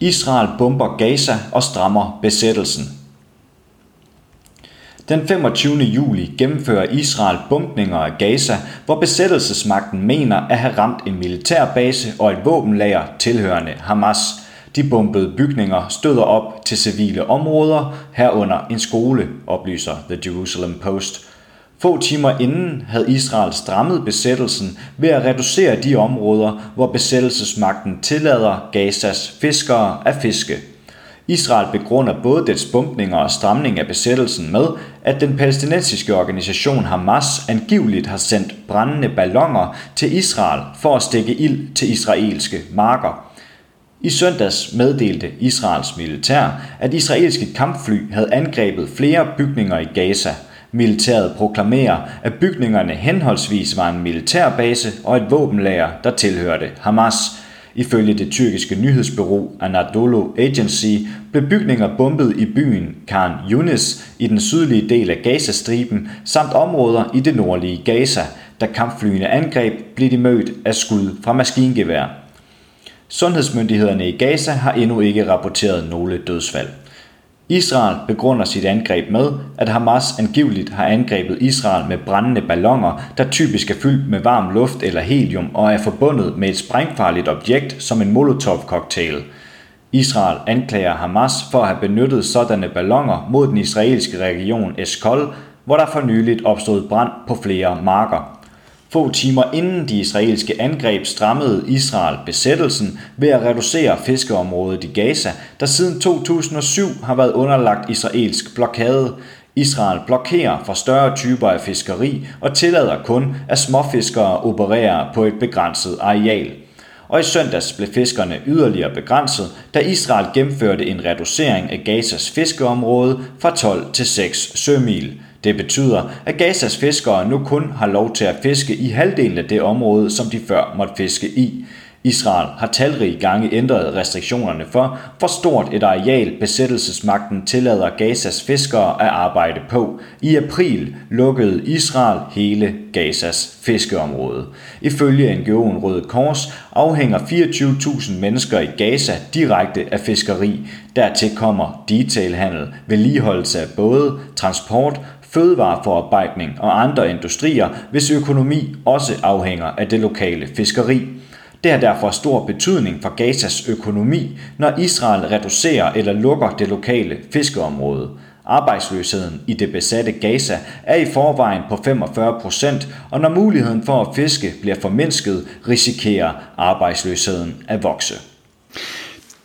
Israel bomber Gaza og strammer besættelsen. Den 25. juli gennemfører Israel bombninger af Gaza, hvor besættelsesmagten mener at have ramt en militærbase og et våbenlager tilhørende Hamas. De bombede bygninger støder op til civile områder, herunder en skole, oplyser The Jerusalem Post. Få timer inden havde Israel strammet besættelsen ved at reducere de områder, hvor besættelsesmagten tillader Gazas fiskere at fiske. Israel begrunder både dets bumpninger og stramning af besættelsen med, at den palæstinensiske organisation Hamas angiveligt har sendt brændende ballonger til Israel for at stikke ild til israelske marker. I søndags meddelte Israels militær, at israelske kampfly havde angrebet flere bygninger i Gaza. Militæret proklamerer, at bygningerne henholdsvis var en militærbase og et våbenlager, der tilhørte Hamas – Ifølge det tyrkiske nyhedsbureau Anadolu Agency blev bygninger bombet i byen Khan Yunis i den sydlige del af Gazastriben samt områder i det nordlige Gaza. Da kampflyene angreb, blev de mødt af skud fra maskingevær. Sundhedsmyndighederne i Gaza har endnu ikke rapporteret nogle dødsfald. Israel begrunder sit angreb med, at Hamas angiveligt har angrebet Israel med brændende ballonger, der typisk er fyldt med varm luft eller helium og er forbundet med et sprængfarligt objekt som en molotov-cocktail. Israel anklager Hamas for at have benyttet sådanne ballonger mod den israelske region Eskol, hvor der for nyligt opstod brand på flere marker. Få timer inden de israelske angreb strammede Israel besættelsen ved at reducere fiskeområdet i Gaza, der siden 2007 har været underlagt israelsk blokade. Israel blokerer for større typer af fiskeri og tillader kun, at småfiskere opererer på et begrænset areal. Og i søndags blev fiskerne yderligere begrænset, da Israel gennemførte en reducering af Gazas fiskeområde fra 12 til 6 sømil. Det betyder, at Gazas fiskere nu kun har lov til at fiske i halvdelen af det område, som de før måtte fiske i. Israel har talrige gange ændret restriktionerne for, hvor stort et areal besættelsesmagten tillader Gazas fiskere at arbejde på. I april lukkede Israel hele Gazas fiskeområde. Ifølge NGO'en Røde Kors afhænger 24.000 mennesker i Gaza direkte af fiskeri. Dertil kommer detailhandel, vedligeholdelse af både, transport, fødevareforarbejdning og andre industrier, hvis økonomi også afhænger af det lokale fiskeri. Det har derfor stor betydning for Gazas økonomi, når Israel reducerer eller lukker det lokale fiskeområde. Arbejdsløsheden i det besatte Gaza er i forvejen på 45 procent, og når muligheden for at fiske bliver formindsket, risikerer arbejdsløsheden at vokse.